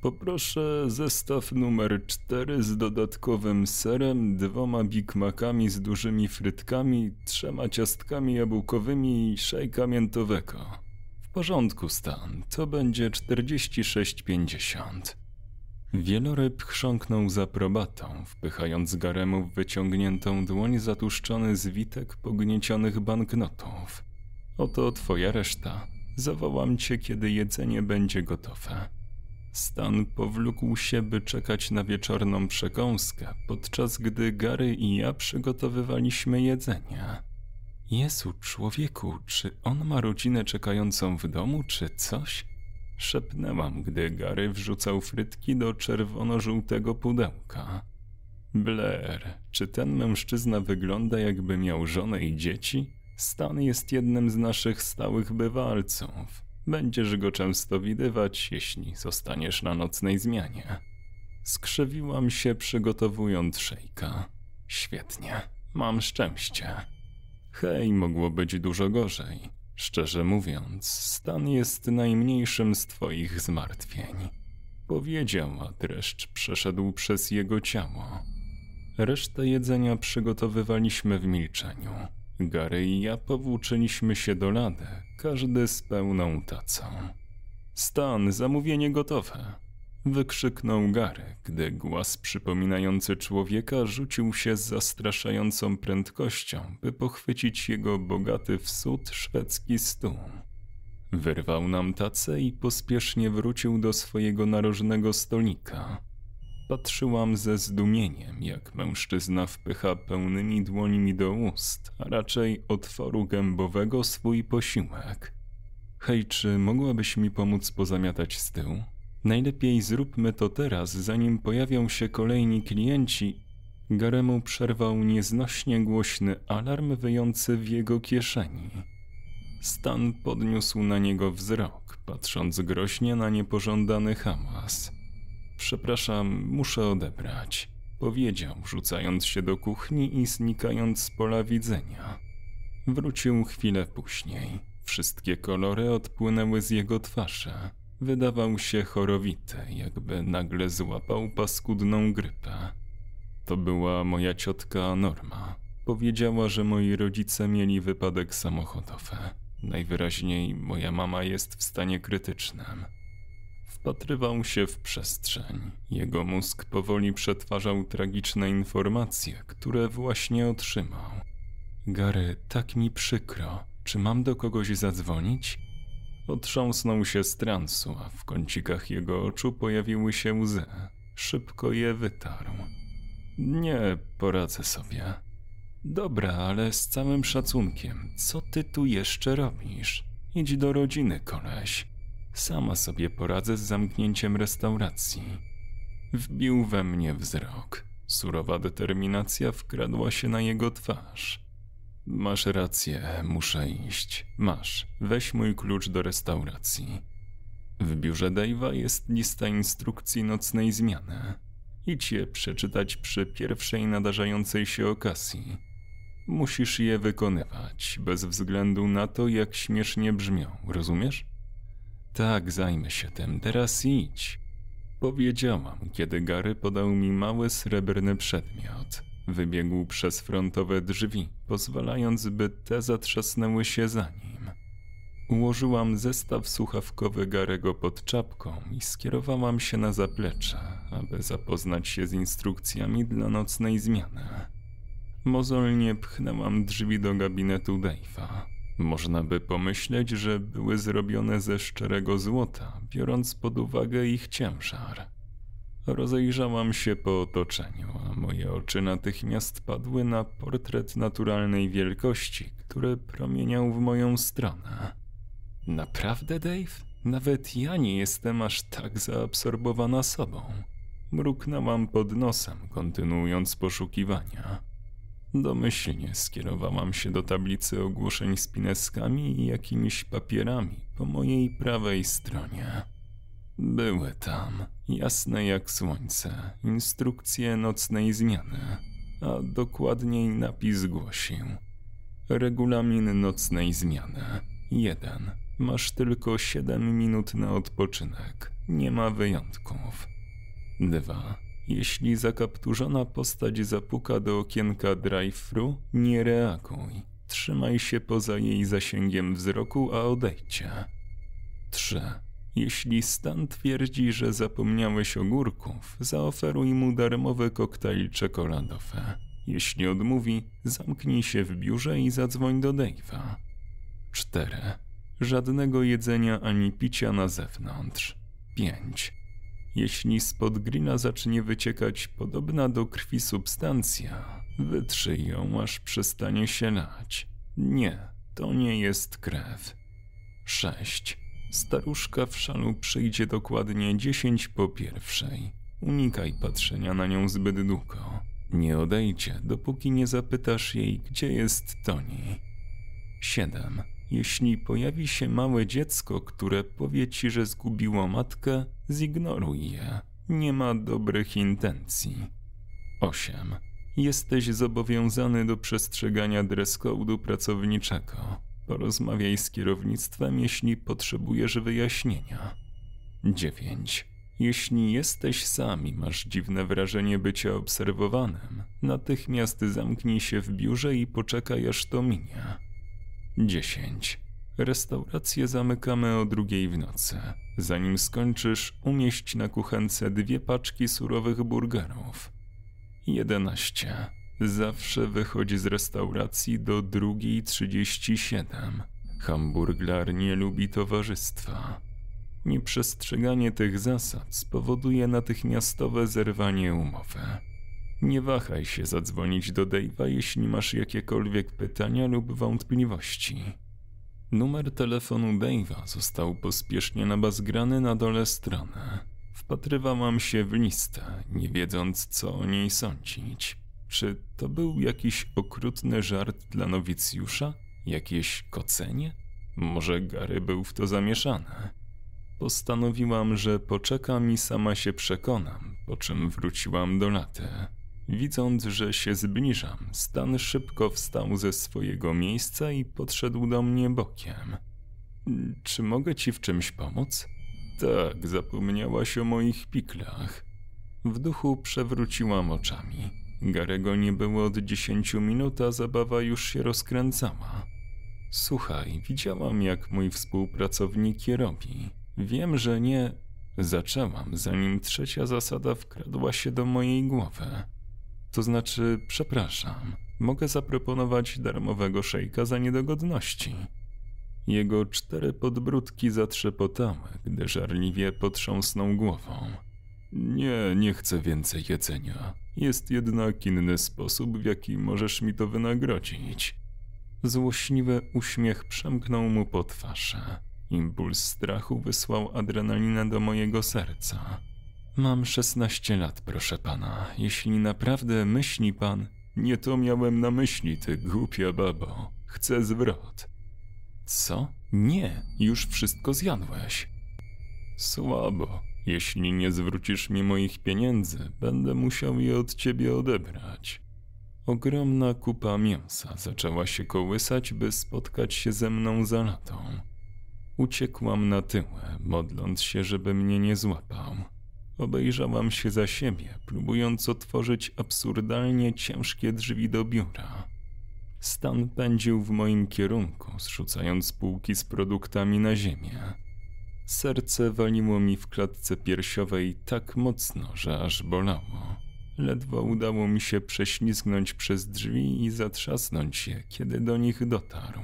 Poproszę zestaw numer 4 z dodatkowym serem, dwoma Big Macami z dużymi frytkami, trzema ciastkami jabłkowymi i szejka miętowego. W porządku, Stan. To będzie 46,50. Wieloryb chrząknął za probatą, wpychając Garemu w wyciągniętą dłoń zatuszczony zwitek pogniecionych banknotów. Oto twoja reszta. Zawołam cię, kiedy jedzenie będzie gotowe. Stan powlókł się, by czekać na wieczorną przekąskę, podczas gdy Gary i ja przygotowywaliśmy jedzenie. Jezu, człowieku, czy on ma rodzinę czekającą w domu, czy coś? Szepnęłam, gdy Gary wrzucał frytki do czerwono-żółtego pudełka. Blair, czy ten mężczyzna wygląda jakby miał żonę i dzieci? Stan jest jednym z naszych stałych bywalców. Będziesz go często widywać, jeśli zostaniesz na nocnej zmianie. Skrzywiłam się, przygotowując szejka. Świetnie, mam szczęście. Hej, mogło być dużo gorzej. Szczerze mówiąc, stan jest najmniejszym z twoich zmartwień. Powiedział, a dreszcz przeszedł przez jego ciało. Resztę jedzenia przygotowywaliśmy w milczeniu. Gary i ja powłóczyliśmy się do lady, każdy z pełną tacą. Stan, zamówienie gotowe! Wykrzyknął Gary, gdy głaz przypominający człowieka rzucił się z zastraszającą prędkością, by pochwycić jego bogaty w sód szwedzki stół. Wyrwał nam tacę i pospiesznie wrócił do swojego narożnego stolika. Patrzyłam ze zdumieniem, jak mężczyzna wpycha pełnymi dłońmi do ust, a raczej otworu gębowego swój posiłek. Hej, czy mogłabyś mi pomóc pozamiatać z tyłu? Najlepiej zróbmy to teraz, zanim pojawią się kolejni klienci. Garemu przerwał nieznośnie głośny alarm wyjący w jego kieszeni. Stan podniósł na niego wzrok, patrząc groźnie na niepożądany hałas. Przepraszam, muszę odebrać, powiedział, rzucając się do kuchni i znikając z pola widzenia. Wrócił chwilę później. Wszystkie kolory odpłynęły z jego twarzy. Wydawał się chorowity, jakby nagle złapał paskudną grypę. To była moja ciotka Norma. Powiedziała, że moi rodzice mieli wypadek samochodowy. Najwyraźniej moja mama jest w stanie krytycznym. Wpatrywał się w przestrzeń. Jego mózg powoli przetwarzał tragiczne informacje, które właśnie otrzymał. Gary, tak mi przykro. Czy mam do kogoś zadzwonić? Otrząsnął się z transu, a w kącikach jego oczu pojawiły się łzy. Szybko je wytarł. Nie, poradzę sobie. Dobra, ale z całym szacunkiem, co ty tu jeszcze robisz? Idź do rodziny, koleś. Sama sobie poradzę z zamknięciem restauracji. Wbił we mnie wzrok. Surowa determinacja wkradła się na jego twarz. Masz rację, muszę iść. Masz, weź mój klucz do restauracji. W biurze Dave'a jest lista instrukcji nocnej zmiany. Idź je przeczytać przy pierwszej nadarzającej się okazji. Musisz je wykonywać, bez względu na to, jak śmiesznie brzmią, rozumiesz? Tak, zajmę się tym, teraz idź. Powiedziałam, kiedy Gary podał mi mały srebrny przedmiot. Wybiegł przez frontowe drzwi, pozwalając, by te zatrzasnęły się za nim. Ułożyłam zestaw słuchawkowy Garego pod czapką i skierowałam się na zaplecze, aby zapoznać się z instrukcjami dla nocnej zmiany. Mozolnie pchnęłam drzwi do gabinetu Dave'a. Można by pomyśleć, że były zrobione ze szczerego złota, biorąc pod uwagę ich ciężar. Rozejrzałam się po otoczeniu, a moje oczy natychmiast padły na portret naturalnej wielkości, który promieniał w moją stronę. Naprawdę, Dave? Nawet ja nie jestem aż tak zaabsorbowana sobą. Mruknęłam pod nosem, kontynuując poszukiwania. Domyślnie skierowałam się do tablicy ogłoszeń z pineskami i jakimiś papierami po mojej prawej stronie. Były tam, jasne jak słońce, instrukcje nocnej zmiany, a dokładniej napis głosił: Regulamin nocnej zmiany. 1. Masz tylko 7 minut na odpoczynek. Nie ma wyjątków. 2. Jeśli zakapturzona postać zapuka do okienka drive-thru, nie reaguj. Trzymaj się poza jej zasięgiem wzroku, a odejdźcie. 3. Jeśli Stan twierdzi, że zapomniałeś ogórków, zaoferuj mu darmowy koktajl czekoladowy. Jeśli odmówi, zamknij się w biurze i zadzwoń do Dave'a. 4. Żadnego jedzenia ani picia na zewnątrz. 5. Jeśli spod grilla zacznie wyciekać podobna do krwi substancja, wytrzyj ją, aż przestanie się lać. Nie, to nie jest krew. 6. Staruszka w szalu przyjdzie dokładnie 10 po pierwszej. Unikaj patrzenia na nią zbyt długo. Nie odejdzie, dopóki nie zapytasz jej, gdzie jest Toni. 7. Jeśli pojawi się małe dziecko, które powie ci, że zgubiło matkę, zignoruj je. Nie ma dobrych intencji. 8. Jesteś zobowiązany do przestrzegania dress pracowniczego. Porozmawiaj z kierownictwem, jeśli potrzebujesz wyjaśnienia. 9. Jeśli jesteś sam i masz dziwne wrażenie bycia obserwowanym, natychmiast zamknij się w biurze i poczekaj aż to minie. 10. Restaurację zamykamy o drugiej w nocy. Zanim skończysz, umieść na kuchence dwie paczki surowych burgerów. 11. Zawsze wychodzi z restauracji do drugiej 37. Hamburglar nie lubi towarzystwa. Nieprzestrzeganie tych zasad spowoduje natychmiastowe zerwanie umowy. Nie wahaj się zadzwonić do Dave'a, jeśli masz jakiekolwiek pytania lub wątpliwości. Numer telefonu Dave'a został pospiesznie nabazgrany na dole strony. Wpatrywałam się w listę, nie wiedząc co o niej sądzić. Czy to był jakiś okrutny żart dla nowicjusza? Jakieś kocenie? Może Gary był w to zamieszany? Postanowiłam, że poczekam i sama się przekonam, po czym wróciłam do laty. Widząc, że się zbliżam, Stan szybko wstał ze swojego miejsca i podszedł do mnie bokiem. Czy mogę ci w czymś pomóc? Tak, zapomniałaś o moich piklach. W duchu przewróciłam oczami. Garego nie było od dziesięciu minut, a zabawa już się rozkręcała. Słuchaj, widziałam jak mój współpracownik je robi. Wiem, że nie. Zaczęłam, zanim trzecia zasada wkradła się do mojej głowy. To znaczy, przepraszam, mogę zaproponować darmowego szejka za niedogodności. Jego cztery podbródki zatrzepotały, gdy żarliwie potrząsnął głową. Nie, nie chcę więcej jedzenia. Jest jednak inny sposób, w jaki możesz mi to wynagrodzić. Złośliwy uśmiech przemknął mu po twarzy. Impuls strachu wysłał adrenalinę do mojego serca. Mam szesnaście lat, proszę pana. Jeśli naprawdę myśli pan, nie to miałem na myśli, ty głupia babo. Chcę zwrot. Co? Nie, już wszystko zjadłeś. Słabo. Jeśli nie zwrócisz mi moich pieniędzy, będę musiał je od ciebie odebrać. Ogromna kupa mięsa zaczęła się kołysać, by spotkać się ze mną za latą. Uciekłam na tyłę, modląc się, żeby mnie nie złapał. Obejrzałam się za siebie, próbując otworzyć absurdalnie ciężkie drzwi do biura. Stan pędził w moim kierunku, zrzucając półki z produktami na ziemię. Serce waliło mi w klatce piersiowej tak mocno, że aż bolało. Ledwo udało mi się prześlizgnąć przez drzwi i zatrzasnąć je, kiedy do nich dotarł.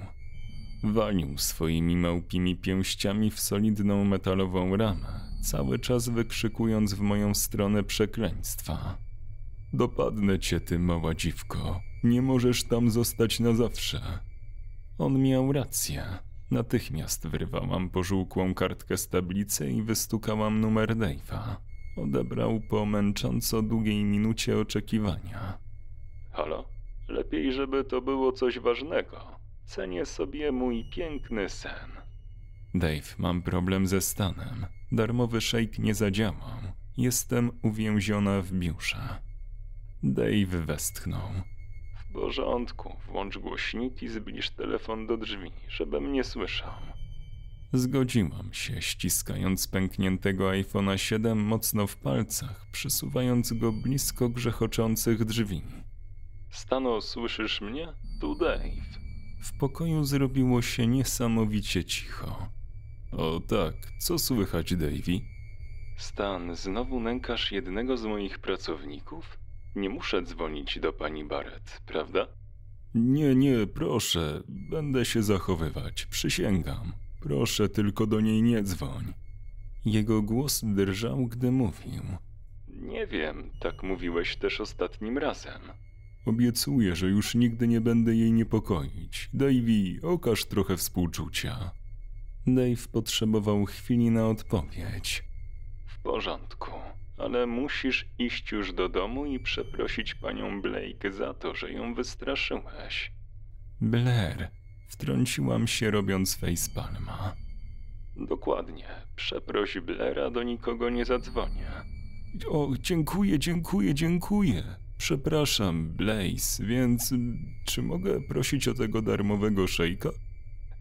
Walił swoimi małpimi pięściami w solidną metalową ramę, cały czas wykrzykując w moją stronę przekleństwa. Dopadnę cię, ty mała dziwko. Nie możesz tam zostać na zawsze. On miał rację. Natychmiast wyrwałam pożółkłą kartkę z tablicy i wystukałam numer Dave'a. Odebrał po męcząco długiej minucie oczekiwania. Halo? Lepiej, żeby to było coś ważnego. Cenię sobie mój piękny sen. Dave, mam problem ze stanem. Darmowy szejk nie zadziałał. Jestem uwięziona w biurze. Dave westchnął. W porządku, włącz głośnik i zbliż telefon do drzwi, żebym nie słyszał. Zgodziłam się, ściskając pękniętego iPhone'a 7 mocno w palcach, przesuwając go blisko grzechoczących drzwi. Stano, słyszysz mnie? Tu Dave. W pokoju zrobiło się niesamowicie cicho. O tak, co słychać, Davy? Stan, znowu nękasz jednego z moich pracowników? Nie muszę dzwonić do pani Barrett, prawda? Nie, nie, proszę, będę się zachowywać, przysięgam. Proszę tylko do niej nie dzwoń. Jego głos drżał, gdy mówił. Nie wiem, tak mówiłeś też ostatnim razem. Obiecuję, że już nigdy nie będę jej niepokoić. Davey, okaż trochę współczucia. Dave potrzebował chwili na odpowiedź. W porządku, ale musisz iść już do domu i przeprosić panią Blake za to, że ją wystraszyłeś. Blair, wtrąciłam się robiąc facepalma. Dokładnie, przeproś Blaira, do nikogo nie zadzwonię. O, dziękuję, dziękuję, dziękuję. Przepraszam, Blaze, więc czy mogę prosić o tego darmowego szejka?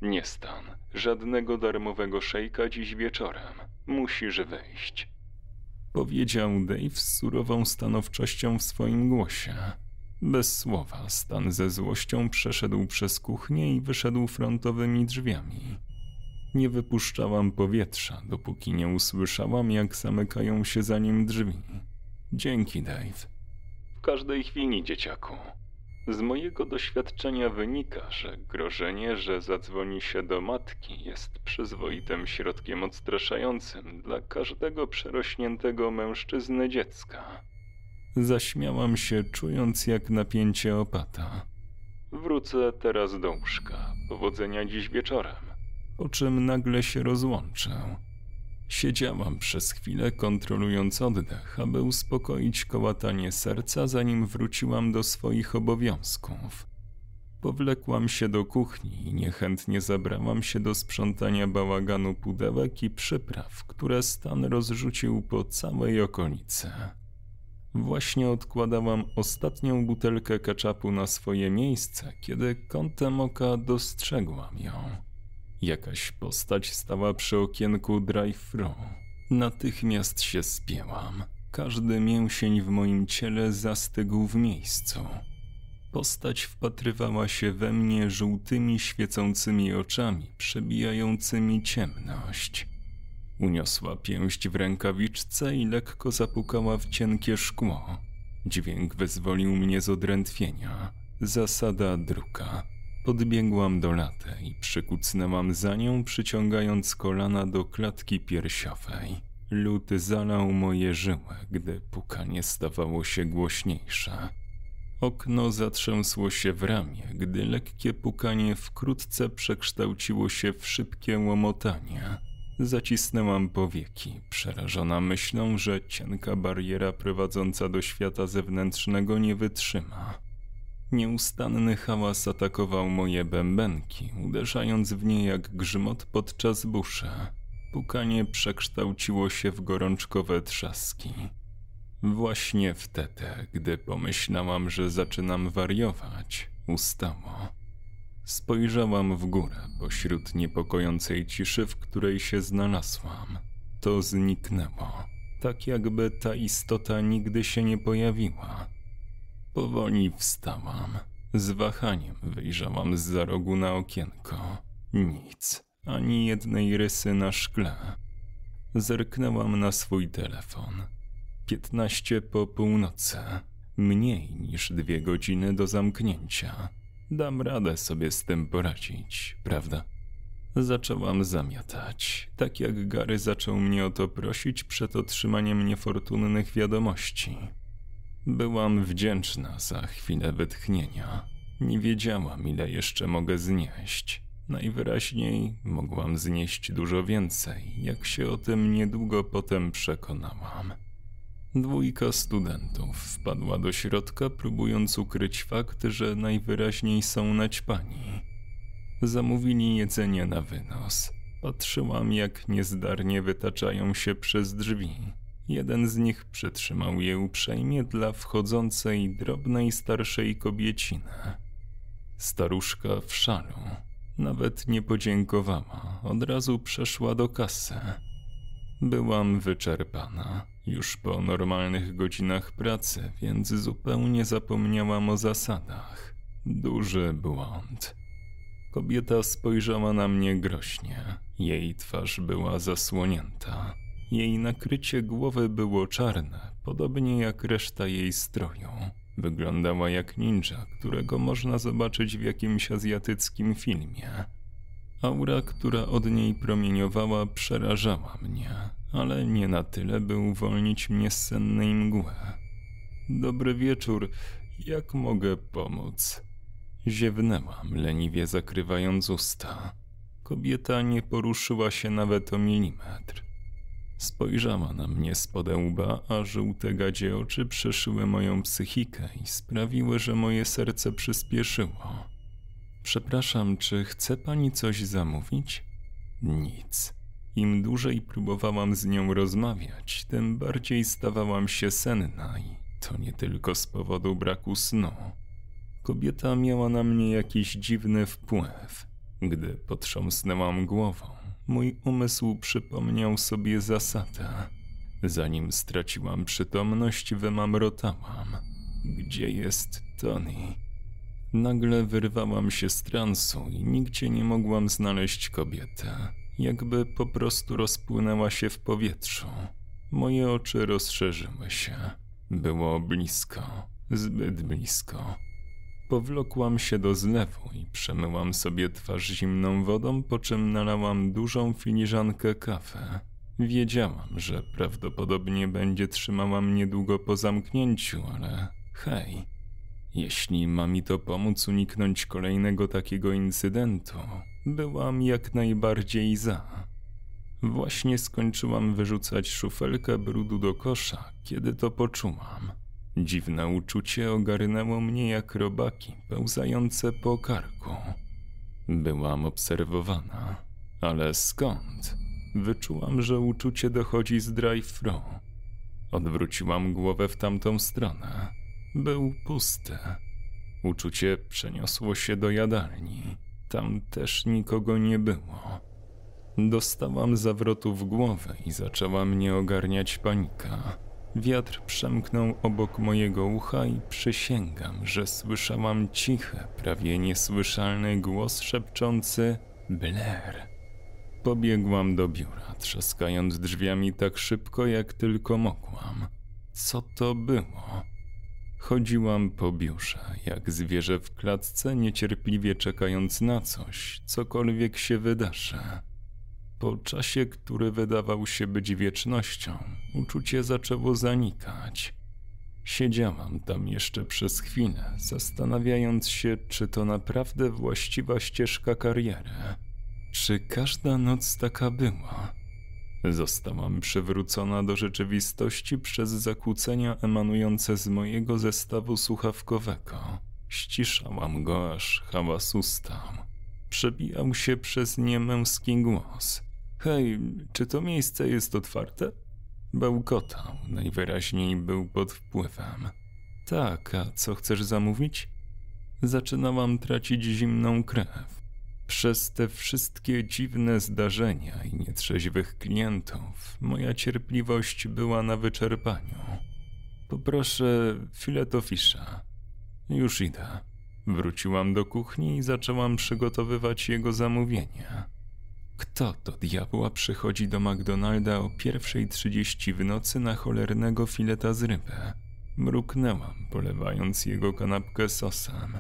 Nie stan. Żadnego darmowego szejka dziś wieczorem. Musisz wyjść. Powiedział Dave z surową stanowczością w swoim głosie. Bez słowa, Stan ze złością przeszedł przez kuchnię i wyszedł frontowymi drzwiami. Nie wypuszczałam powietrza, dopóki nie usłyszałam, jak zamykają się za nim drzwi. Dzięki, Dave każdej chwili, dzieciaku. Z mojego doświadczenia wynika, że grożenie, że zadzwoni się do matki, jest przyzwoitym środkiem odstraszającym dla każdego przerośniętego mężczyzny dziecka. Zaśmiałam się, czując jak napięcie opata. Wrócę teraz do łóżka. Powodzenia dziś wieczorem. Po czym nagle się rozłączę. Siedziałam przez chwilę, kontrolując oddech, aby uspokoić kołatanie serca, zanim wróciłam do swoich obowiązków. Powlekłam się do kuchni i niechętnie zabrałam się do sprzątania bałaganu pudełek i przypraw, które Stan rozrzucił po całej okolicy. Właśnie odkładałam ostatnią butelkę kaczapu na swoje miejsce, kiedy kątem oka dostrzegłam ją. Jakaś postać stała przy okienku drive-thru. Natychmiast się spięłam. Każdy mięsień w moim ciele zastygł w miejscu. Postać wpatrywała się we mnie żółtymi, świecącymi oczami, przebijającymi ciemność. Uniosła pięść w rękawiczce i lekko zapukała w cienkie szkło. Dźwięk wyzwolił mnie z odrętwienia. Zasada druga. Podbiegłam do laty i przykucnęłam za nią, przyciągając kolana do klatki piersiowej. Lód zalał moje żyły, gdy pukanie stawało się głośniejsze. Okno zatrzęsło się w ramię, gdy lekkie pukanie wkrótce przekształciło się w szybkie łomotanie. Zacisnęłam powieki, przerażona myślą, że cienka bariera prowadząca do świata zewnętrznego nie wytrzyma. Nieustanny hałas atakował moje bębenki, uderzając w nie jak grzmot podczas buszy. Pukanie przekształciło się w gorączkowe trzaski. Właśnie wtedy, gdy pomyślałam, że zaczynam wariować, ustało. Spojrzałam w górę pośród niepokojącej ciszy, w której się znalazłam. To zniknęło, tak jakby ta istota nigdy się nie pojawiła. Powoli wstałam. Z wahaniem wyjrzałam z za rogu na okienko. Nic, ani jednej rysy na szkle. Zerknęłam na swój telefon. Piętnaście po północy. Mniej niż dwie godziny do zamknięcia. Dam radę sobie z tym poradzić, prawda? Zaczęłam zamiatać, tak jak Gary zaczął mnie o to prosić przed otrzymaniem niefortunnych wiadomości. Byłam wdzięczna za chwilę wytchnienia. Nie wiedziałam, ile jeszcze mogę znieść. Najwyraźniej mogłam znieść dużo więcej, jak się o tym niedługo potem przekonałam. Dwójka studentów wpadła do środka, próbując ukryć fakt, że najwyraźniej są naćpani. Zamówili jedzenie na wynos. Patrzyłam, jak niezdarnie wytaczają się przez drzwi. Jeden z nich przytrzymał je uprzejmie dla wchodzącej drobnej starszej kobieciny. Staruszka w szalu. Nawet nie podziękowała, od razu przeszła do kasy. Byłam wyczerpana, już po normalnych godzinach pracy, więc zupełnie zapomniałam o zasadach. Duży błąd. Kobieta spojrzała na mnie groźnie. Jej twarz była zasłonięta. Jej nakrycie głowy było czarne, podobnie jak reszta jej stroju. Wyglądała jak ninja, którego można zobaczyć w jakimś azjatyckim filmie. Aura, która od niej promieniowała, przerażała mnie, ale nie na tyle, by uwolnić mnie z sennej mgły. Dobry wieczór, jak mogę pomóc? Ziewnęłam, leniwie zakrywając usta. Kobieta nie poruszyła się nawet o milimetr. Spojrzała na mnie z łba, a żółte gadzie oczy przeszyły moją psychikę i sprawiły, że moje serce przyspieszyło. Przepraszam, czy chce pani coś zamówić? Nic. Im dłużej próbowałam z nią rozmawiać, tym bardziej stawałam się senna i to nie tylko z powodu braku snu. Kobieta miała na mnie jakiś dziwny wpływ. Gdy potrząsnęłam głową, mój umysł przypomniał sobie zasadę. Zanim straciłam przytomność, wymamrotałam. Gdzie jest Tony? Nagle wyrwałam się z transu i nigdzie nie mogłam znaleźć kobiety. Jakby po prostu rozpłynęła się w powietrzu. Moje oczy rozszerzyły się. Było blisko, zbyt blisko. Powlokłam się do zlewu i przemyłam sobie twarz zimną wodą, po czym nalałam dużą filiżankę kawy. Wiedziałam, że prawdopodobnie będzie trzymała mnie długo po zamknięciu, ale hej, jeśli ma mi to pomóc uniknąć kolejnego takiego incydentu, byłam jak najbardziej za. Właśnie skończyłam wyrzucać szufelkę brudu do kosza, kiedy to poczułam – Dziwne uczucie ogarnęło mnie jak robaki pełzające po karku. Byłam obserwowana, ale skąd? Wyczułam, że uczucie dochodzi z drive-thru. Odwróciłam głowę w tamtą stronę. Był pusty. Uczucie przeniosło się do jadalni. Tam też nikogo nie było. Dostałam zawrotu w głowę i zaczęła mnie ogarniać panika. Wiatr przemknął obok mojego ucha i przysięgam, że słyszałam cichy, prawie niesłyszalny głos szepczący Blair. Pobiegłam do biura, trzaskając drzwiami tak szybko, jak tylko mogłam. Co to było? Chodziłam po biurze, jak zwierzę w klatce, niecierpliwie czekając na coś, cokolwiek się wydarzy. Po czasie, który wydawał się być wiecznością, uczucie zaczęło zanikać. Siedziałam tam jeszcze przez chwilę, zastanawiając się, czy to naprawdę właściwa ścieżka kariery. Czy każda noc taka była? Zostałam przywrócona do rzeczywistości przez zakłócenia emanujące z mojego zestawu słuchawkowego. Ściszałam go, aż hałas ustał. Przebijał się przez nie męski głos. Hej, czy to miejsce jest otwarte? Bełkotał, najwyraźniej był pod wpływem. Tak, a co chcesz zamówić? Zaczynałam tracić zimną krew. Przez te wszystkie dziwne zdarzenia i nietrzeźwych klientów, moja cierpliwość była na wyczerpaniu. Poproszę filetofisza. Już idę. Wróciłam do kuchni i zaczęłam przygotowywać jego zamówienie. Kto do diabła przychodzi do McDonalda o pierwszej trzydzieści w nocy na cholernego fileta z ryby? Mruknęłam, polewając jego kanapkę sosem.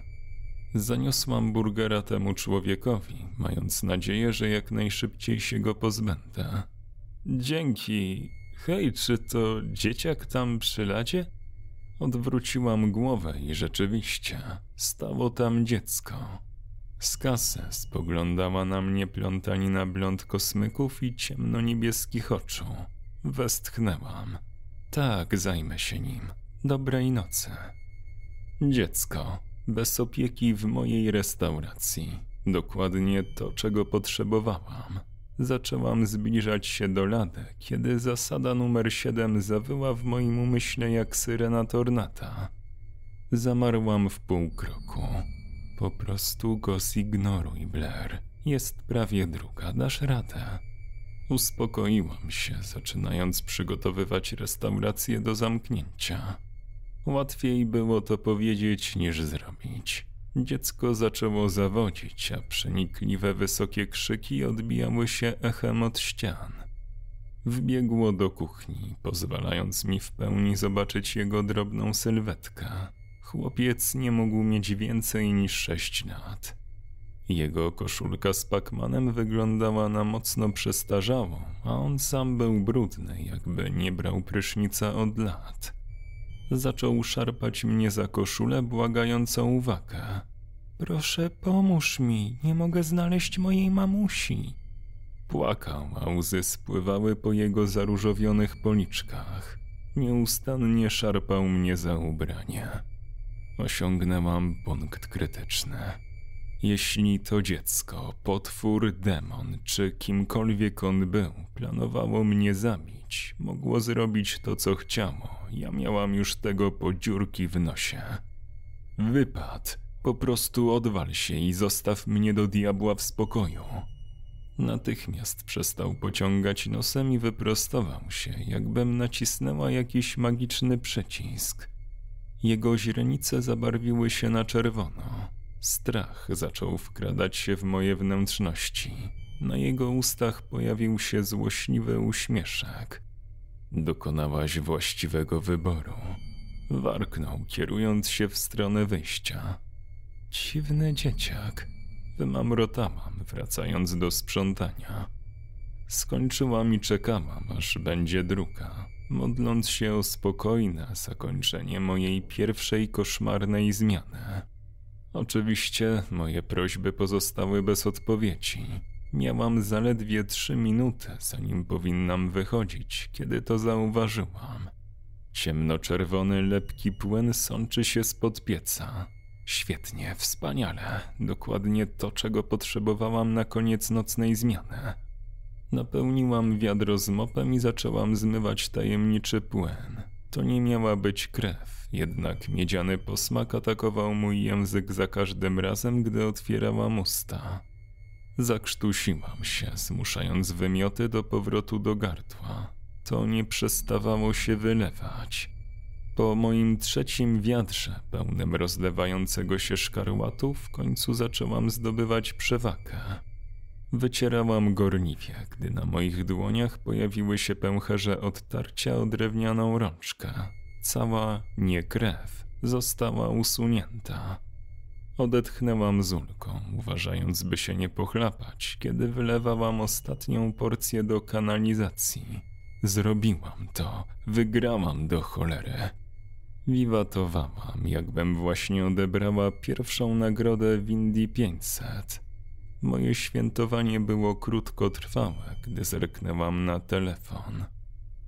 Zaniosłam burgera temu człowiekowi, mając nadzieję, że jak najszybciej się go pozbędę. Dzięki. Hej, czy to dzieciak tam przy ladzie? Odwróciłam głowę i rzeczywiście stało tam dziecko. Z spoglądała na mnie plątanina blond kosmyków i ciemno-niebieskich oczu. Westchnęłam. Tak, zajmę się nim. Dobrej nocy. Dziecko, bez opieki w mojej restauracji. Dokładnie to, czego potrzebowałam. Zaczęłam zbliżać się do lady, kiedy zasada numer 7 zawyła w moim umyśle jak syrena tornata. Zamarłam w pół kroku. Po prostu go zignoruj, Blair. Jest prawie druga, dasz radę. Uspokoiłam się, zaczynając przygotowywać restaurację do zamknięcia. Łatwiej było to powiedzieć niż zrobić. Dziecko zaczęło zawodzić, a przenikliwe wysokie krzyki odbijały się echem od ścian. Wbiegło do kuchni, pozwalając mi w pełni zobaczyć jego drobną sylwetkę. Chłopiec nie mógł mieć więcej niż sześć lat. Jego koszulka z Pacmanem wyglądała na mocno przestarzałą, a on sam był brudny, jakby nie brał prysznica od lat. Zaczął szarpać mnie za koszulę, błagając o uwagę. Proszę, pomóż mi, nie mogę znaleźć mojej mamusi. Płakał, a łzy spływały po jego zaróżowionych policzkach. Nieustannie szarpał mnie za ubranie. Osiągnęłam punkt krytyczny. Jeśli to dziecko, potwór, demon, czy kimkolwiek on był, planowało mnie zabić, mogło zrobić to, co chciało. Ja miałam już tego po dziurki w nosie. Wypad. Po prostu odwal się i zostaw mnie do diabła w spokoju. Natychmiast przestał pociągać nosem i wyprostował się, jakbym nacisnęła jakiś magiczny przycisk. Jego źrenice zabarwiły się na czerwono. Strach zaczął wkradać się w moje wnętrzności. Na jego ustach pojawił się złośliwy uśmieszek. Dokonałaś właściwego wyboru. Warknął, kierując się w stronę wyjścia. Dziwny dzieciak. Wymamrotałam, wracając do sprzątania. Skończyłam i czekałam, aż będzie druga, modląc się o spokojne zakończenie mojej pierwszej koszmarnej zmiany. Oczywiście moje prośby pozostały bez odpowiedzi. Miałam zaledwie trzy minuty, zanim powinnam wychodzić, kiedy to zauważyłam. Ciemnoczerwony, lepki płyn sączy się spod pieca. Świetnie, wspaniale. Dokładnie to, czego potrzebowałam na koniec nocnej zmiany. Napełniłam wiadro z mopem i zaczęłam zmywać tajemniczy płyn. To nie miała być krew, jednak miedziany posmak atakował mój język za każdym razem, gdy otwierałam usta. Zakrztusiłam się, zmuszając wymioty do powrotu do gardła. To nie przestawało się wylewać. Po moim trzecim wiatrze, pełnym rozlewającego się szkarłatu, w końcu zaczęłam zdobywać przewagę. Wycierałam gorliwie, gdy na moich dłoniach pojawiły się pęcherze odtarcia o drewnianą rączkę. Cała nie krew została usunięta. Odetchnęłam z ulgą, uważając, by się nie pochlapać, kiedy wylewałam ostatnią porcję do kanalizacji. Zrobiłam to, wygrałam do cholery. Wiwatowałam, jakbym właśnie odebrała pierwszą nagrodę w Indii 500. Moje świętowanie było krótkotrwałe, gdy zerknęłam na telefon.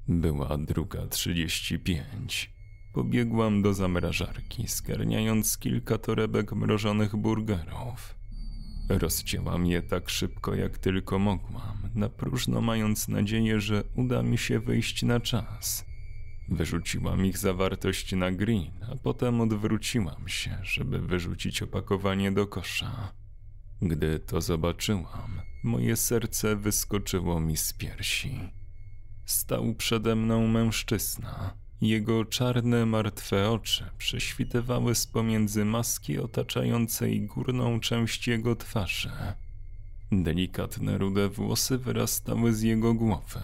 Była druga trzydzieści pięć. Pobiegłam do zamrażarki, skarniając kilka torebek mrożonych burgerów. Rozcięłam je tak szybko, jak tylko mogłam, na próżno mając nadzieję, że uda mi się wyjść na czas. Wyrzuciłam ich zawartość na green, a potem odwróciłam się, żeby wyrzucić opakowanie do kosza. Gdy to zobaczyłam, moje serce wyskoczyło mi z piersi. Stał przede mną mężczyzna. Jego czarne, martwe oczy prześwitywały z pomiędzy maski otaczającej górną część jego twarzy. Delikatne rude włosy wyrastały z jego głowy.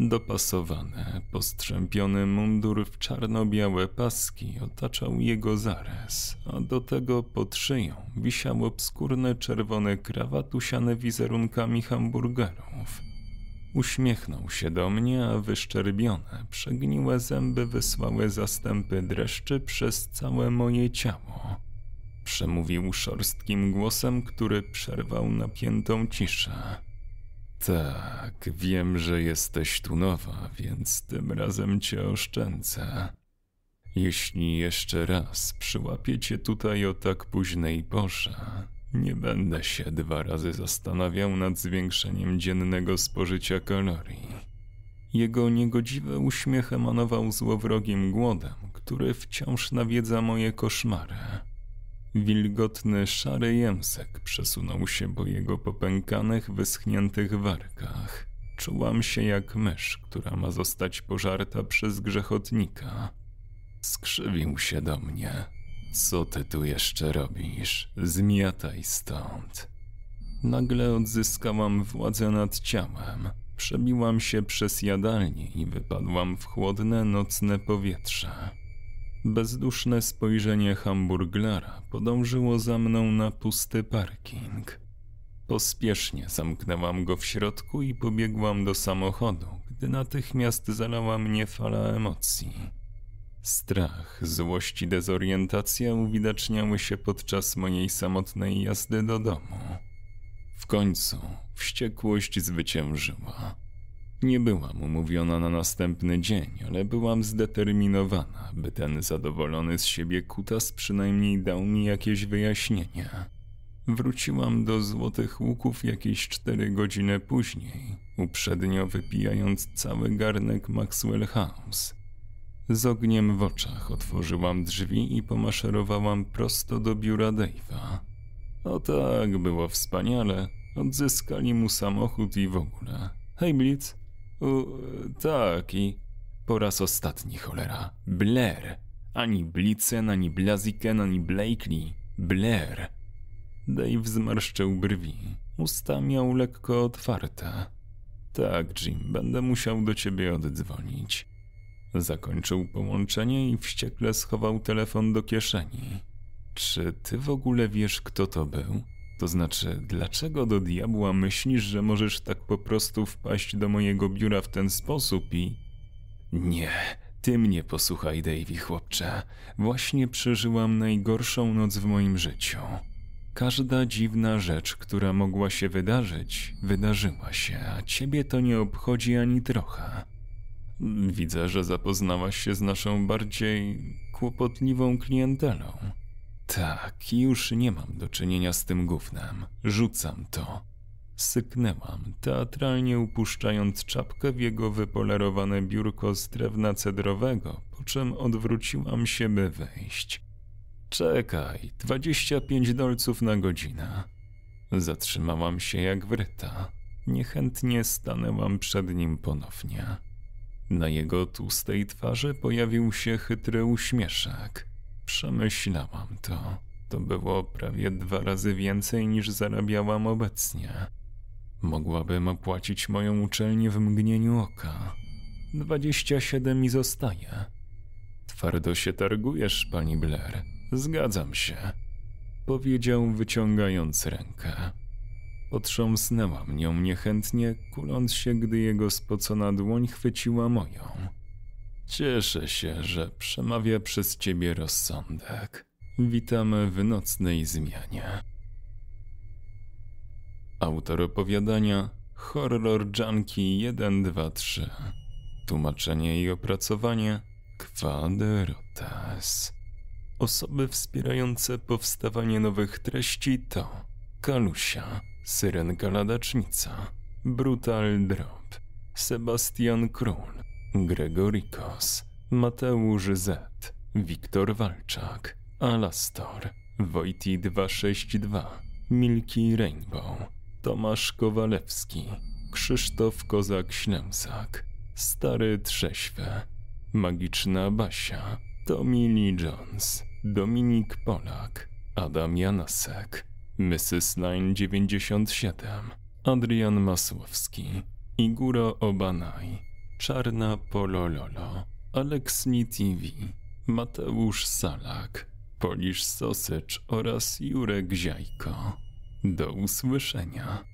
Dopasowany, postrzępiony mundur w czarno-białe paski otaczał jego zarys, a do tego pod szyją wisiał obskurny czerwony krawat usiany wizerunkami hamburgerów. Uśmiechnął się do mnie, a wyszczerbione, przegniłe zęby wysłały zastępy dreszczy przez całe moje ciało. Przemówił szorstkim głosem, który przerwał napiętą ciszę. Tak, wiem, że jesteś tu nowa, więc tym razem cię oszczędzę. Jeśli jeszcze raz przyłapię cię tutaj o tak późnej porze, nie będę się dwa razy zastanawiał nad zwiększeniem dziennego spożycia kalorii. Jego niegodziwy uśmiech emanował złowrogim głodem, który wciąż nawiedza moje koszmary. Wilgotny, szary język przesunął się po jego popękanych, wyschniętych warkach. Czułam się jak mysz, która ma zostać pożarta przez grzechotnika. Skrzywił się do mnie. Co ty tu jeszcze robisz? Zmiataj stąd. Nagle odzyskałam władzę nad ciałem. Przebiłam się przez jadalnię i wypadłam w chłodne nocne powietrze. Bezduszne spojrzenie hamburglara podążyło za mną na pusty parking. Pospiesznie zamknęłam go w środku i pobiegłam do samochodu, gdy natychmiast zalała mnie fala emocji. Strach, złość i dezorientacja uwidaczniały się podczas mojej samotnej jazdy do domu. W końcu wściekłość zwyciężyła. Nie byłam umówiona na następny dzień, ale byłam zdeterminowana, by ten zadowolony z siebie kutas przynajmniej dał mi jakieś wyjaśnienie. Wróciłam do Złotych Łuków jakieś cztery godziny później, uprzednio wypijając cały garnek Maxwell House. Z ogniem w oczach otworzyłam drzwi i pomaszerowałam prosto do biura Dave'a. O tak, było wspaniale. Odzyskali mu samochód i w ogóle. Hej, Blitz. U, tak, i po raz ostatni, cholera. Blair. Ani Blitzen, ani Blaziken, ani Blakely. Blair. Dave zmarszczył brwi. Usta miał lekko otwarte. Tak, Jim, będę musiał do ciebie oddzwonić. Zakończył połączenie i wściekle schował telefon do kieszeni. Czy ty w ogóle wiesz, kto to był? To znaczy, dlaczego do diabła myślisz, że możesz tak po prostu wpaść do mojego biura w ten sposób i. Nie, ty mnie posłuchaj, Davy, chłopcze. Właśnie przeżyłam najgorszą noc w moim życiu. Każda dziwna rzecz, która mogła się wydarzyć, wydarzyła się, a ciebie to nie obchodzi ani trochę. Widzę, że zapoznałaś się z naszą bardziej kłopotliwą klientelą. Tak, już nie mam do czynienia z tym gównem. Rzucam to. Syknęłam, teatralnie upuszczając czapkę w jego wypolerowane biurko z drewna cedrowego, po czym odwróciłam się, by wejść. Czekaj, 25 dolców na godzinę. Zatrzymałam się jak wryta. Niechętnie stanęłam przed nim ponownie. Na jego tłustej twarzy pojawił się chytry uśmieszek. Przemyślałam to. To było prawie dwa razy więcej niż zarabiałam obecnie. Mogłabym opłacić moją uczelnię w mgnieniu oka. Dwadzieścia siedem mi zostaje. Twardo się targujesz, pani Blair. Zgadzam się. Powiedział, wyciągając rękę. Potrząsnęłam nią niechętnie, kuląc się, gdy jego spocona dłoń chwyciła moją. Cieszę się, że przemawia przez ciebie rozsądek. Witamy w nocnej zmianie. Autor opowiadania Horror Junkie 123 Tłumaczenie i opracowanie Quadrotas Osoby wspierające powstawanie nowych treści to Kalusia, Syrenka Ladacznica, Brutal Drop, Sebastian Król, Gregorikos, Mateusz Z, Wiktor Walczak, Alastor, Wojti 262, Milki Rainbow, Tomasz Kowalewski, Krzysztof Kozak-Ślemsak, Stary Trześwe, Magiczna Basia, Tommy Lee Jones, Dominik Polak, Adam Janasek, Mrs. Line 97, Adrian Masłowski, Iguro Obanaj, Czarna Polololo, Aleksni TV, Mateusz Salak, Polish Sausage oraz Jurek Ziajko. Do usłyszenia.